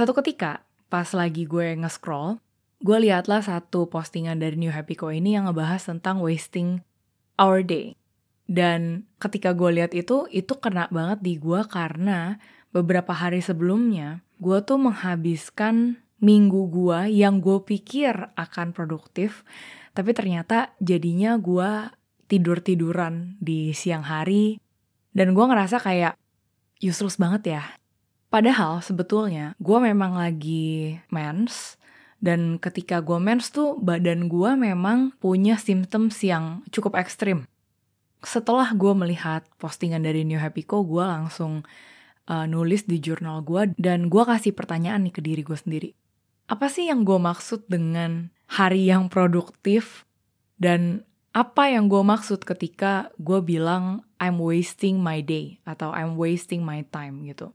Satu ketika, pas lagi gue nge-scroll, gue liatlah satu postingan dari New Happy Co ini yang ngebahas tentang wasting our day. Dan ketika gue lihat itu, itu kena banget di gue karena beberapa hari sebelumnya, gue tuh menghabiskan minggu gue yang gue pikir akan produktif, tapi ternyata jadinya gue tidur-tiduran di siang hari, dan gue ngerasa kayak useless banget ya. Padahal sebetulnya gue memang lagi mens, dan ketika gue mens tuh badan gue memang punya symptoms yang cukup ekstrim setelah gue melihat postingan dari New Happy Co, gue langsung uh, nulis di jurnal gue dan gue kasih pertanyaan nih ke diri gue sendiri. Apa sih yang gue maksud dengan hari yang produktif dan apa yang gue maksud ketika gue bilang I'm wasting my day atau I'm wasting my time gitu.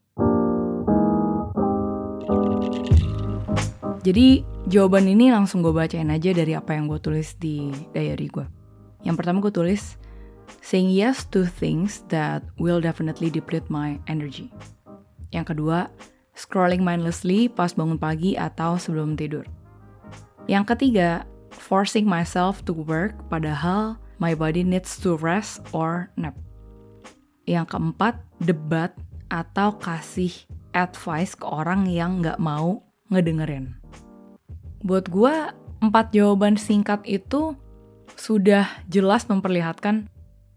Jadi jawaban ini langsung gue bacain aja dari apa yang gue tulis di diary gue. Yang pertama gue tulis, saying yes to things that will definitely deplete my energy. Yang kedua, scrolling mindlessly pas bangun pagi atau sebelum tidur. Yang ketiga, forcing myself to work padahal my body needs to rest or nap. Yang keempat, debat atau kasih advice ke orang yang nggak mau ngedengerin. Buat gue, empat jawaban singkat itu sudah jelas memperlihatkan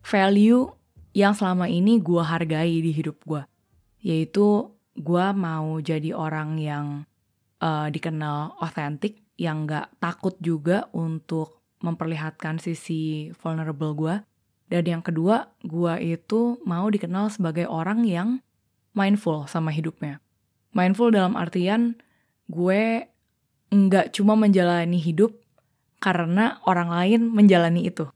value yang selama ini gue hargai di hidup gue. Yaitu gue mau jadi orang yang uh, dikenal otentik, yang gak takut juga untuk memperlihatkan sisi vulnerable gue. Dan yang kedua, gue itu mau dikenal sebagai orang yang mindful sama hidupnya. Mindful dalam artian gue nggak cuma menjalani hidup karena orang lain menjalani itu.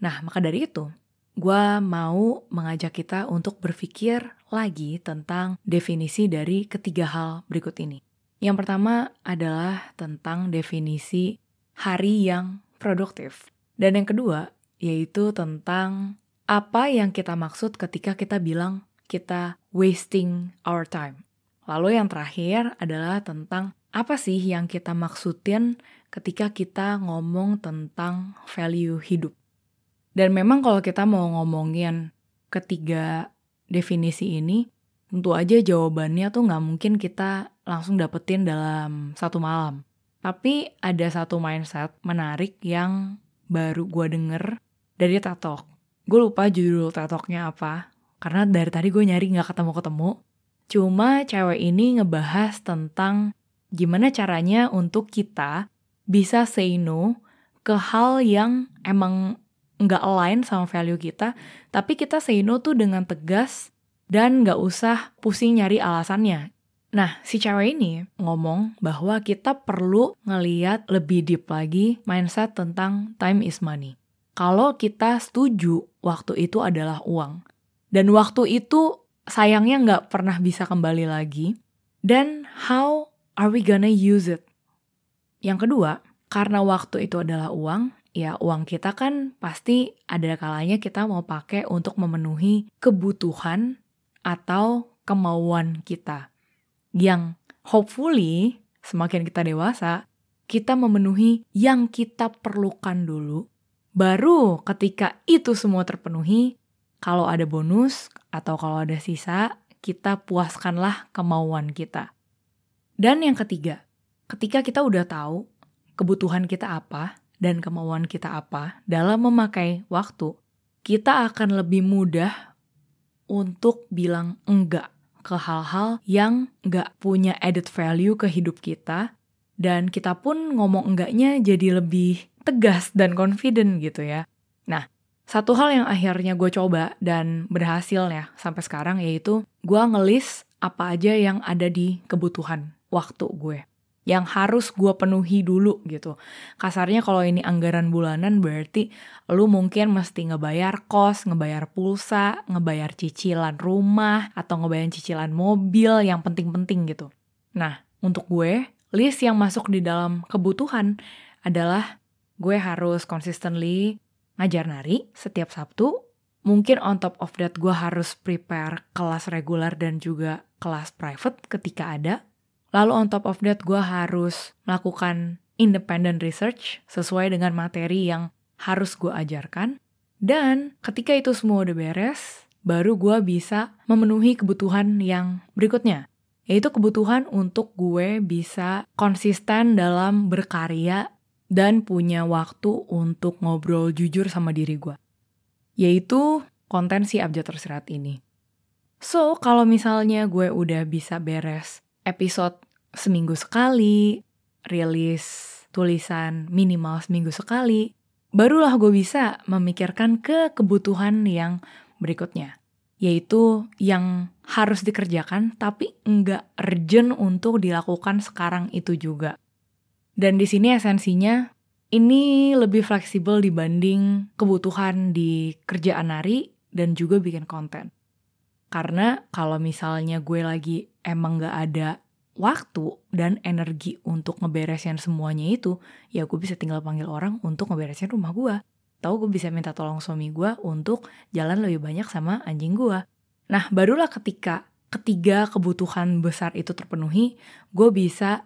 Nah, maka dari itu, gue mau mengajak kita untuk berpikir lagi tentang definisi dari ketiga hal berikut ini. Yang pertama adalah tentang definisi hari yang produktif. Dan yang kedua yaitu tentang apa yang kita maksud ketika kita bilang kita wasting our time. Lalu yang terakhir adalah tentang apa sih yang kita maksudin ketika kita ngomong tentang value hidup. Dan memang kalau kita mau ngomongin ketiga definisi ini, tentu aja jawabannya tuh nggak mungkin kita langsung dapetin dalam satu malam. Tapi ada satu mindset menarik yang baru gue denger dari Tatok. Gue lupa judul Tatoknya apa, karena dari tadi gue nyari nggak ketemu-ketemu. Cuma cewek ini ngebahas tentang gimana caranya untuk kita bisa say no ke hal yang emang nggak align sama value kita, tapi kita say no tuh dengan tegas dan nggak usah pusing nyari alasannya. Nah, si cewek ini ngomong bahwa kita perlu ngeliat lebih deep lagi mindset tentang time is money. Kalau kita setuju waktu itu adalah uang, dan waktu itu sayangnya nggak pernah bisa kembali lagi, then how are we gonna use it? Yang kedua, karena waktu itu adalah uang, ya uang kita kan pasti ada kalanya kita mau pakai untuk memenuhi kebutuhan atau kemauan kita. Yang hopefully semakin kita dewasa, kita memenuhi yang kita perlukan dulu. Baru ketika itu semua terpenuhi, kalau ada bonus atau kalau ada sisa, kita puaskanlah kemauan kita. Dan yang ketiga, ketika kita udah tahu kebutuhan kita apa, dan kemauan kita apa dalam memakai waktu, kita akan lebih mudah untuk bilang enggak ke hal-hal yang enggak punya added value ke hidup kita, dan kita pun ngomong enggaknya jadi lebih tegas dan confident gitu ya. Nah, satu hal yang akhirnya gue coba dan berhasil ya sampai sekarang yaitu gue ngelis apa aja yang ada di kebutuhan waktu gue yang harus gue penuhi dulu gitu. Kasarnya kalau ini anggaran bulanan berarti lu mungkin mesti ngebayar kos, ngebayar pulsa, ngebayar cicilan rumah, atau ngebayar cicilan mobil yang penting-penting gitu. Nah, untuk gue, list yang masuk di dalam kebutuhan adalah gue harus consistently ngajar nari setiap Sabtu. Mungkin on top of that gue harus prepare kelas reguler dan juga kelas private ketika ada Lalu on top of that, gue harus melakukan independent research sesuai dengan materi yang harus gue ajarkan. Dan ketika itu semua udah beres, baru gue bisa memenuhi kebutuhan yang berikutnya. Yaitu kebutuhan untuk gue bisa konsisten dalam berkarya dan punya waktu untuk ngobrol jujur sama diri gue. Yaitu konten si Abjad Tersirat ini. So, kalau misalnya gue udah bisa beres episode seminggu sekali, rilis tulisan minimal seminggu sekali, barulah gue bisa memikirkan ke kebutuhan yang berikutnya. Yaitu yang harus dikerjakan tapi nggak urgent untuk dilakukan sekarang itu juga. Dan di sini esensinya ini lebih fleksibel dibanding kebutuhan di kerjaan hari dan juga bikin konten. Karena kalau misalnya gue lagi emang gak ada waktu dan energi untuk ngeberesin semuanya itu, ya gue bisa tinggal panggil orang untuk ngeberesin rumah gue. Tahu gue bisa minta tolong suami gue untuk jalan lebih banyak sama anjing gue. Nah, barulah ketika ketiga kebutuhan besar itu terpenuhi, gue bisa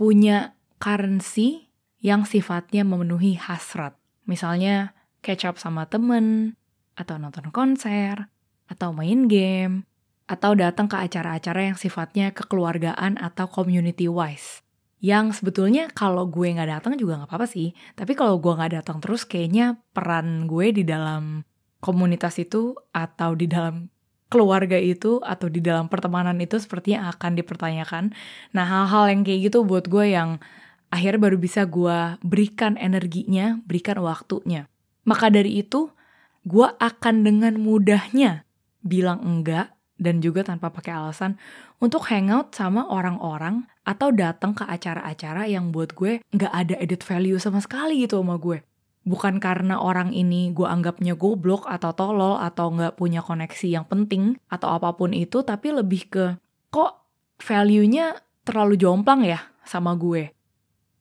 punya currency yang sifatnya memenuhi hasrat. Misalnya catch up sama temen, atau nonton konser, atau main game, atau datang ke acara-acara yang sifatnya kekeluargaan atau community wise. Yang sebetulnya kalau gue nggak datang juga nggak apa-apa sih. Tapi kalau gue nggak datang terus, kayaknya peran gue di dalam komunitas itu atau di dalam keluarga itu atau di dalam pertemanan itu sepertinya akan dipertanyakan. Nah hal-hal yang kayak gitu buat gue yang akhirnya baru bisa gue berikan energinya, berikan waktunya. Maka dari itu, gue akan dengan mudahnya bilang enggak dan juga tanpa pakai alasan untuk hangout sama orang-orang atau datang ke acara-acara yang buat gue nggak ada edit value sama sekali gitu sama gue. Bukan karena orang ini gue anggapnya goblok atau tolol atau nggak punya koneksi yang penting atau apa pun itu, tapi lebih ke kok value-nya terlalu jomplang ya sama gue.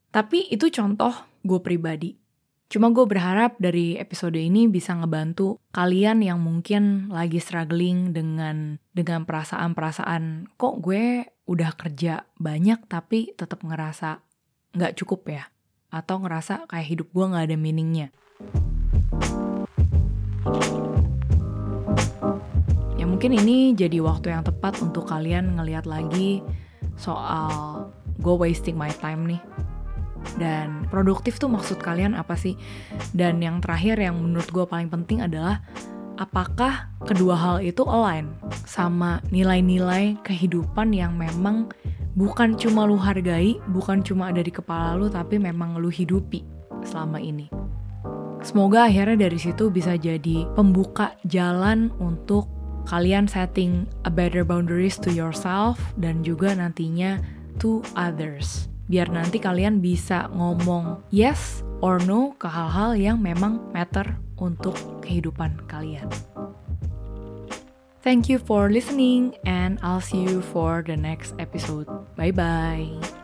Tapi itu contoh gue pribadi. Cuma gue berharap dari episode ini bisa ngebantu kalian yang mungkin lagi struggling dengan dengan perasaan-perasaan kok gue udah kerja banyak tapi tetap ngerasa nggak cukup ya atau ngerasa kayak hidup gue nggak ada meaningnya. Ya mungkin ini jadi waktu yang tepat untuk kalian ngeliat lagi soal gue wasting my time nih dan produktif tuh maksud kalian apa sih? Dan yang terakhir yang menurut gue paling penting adalah apakah kedua hal itu align sama nilai-nilai kehidupan yang memang bukan cuma lu hargai, bukan cuma ada di kepala lu, tapi memang lu hidupi selama ini. Semoga akhirnya dari situ bisa jadi pembuka jalan untuk kalian setting a better boundaries to yourself dan juga nantinya to others biar nanti kalian bisa ngomong yes or no ke hal-hal yang memang matter untuk kehidupan kalian. Thank you for listening and I'll see you for the next episode. Bye bye.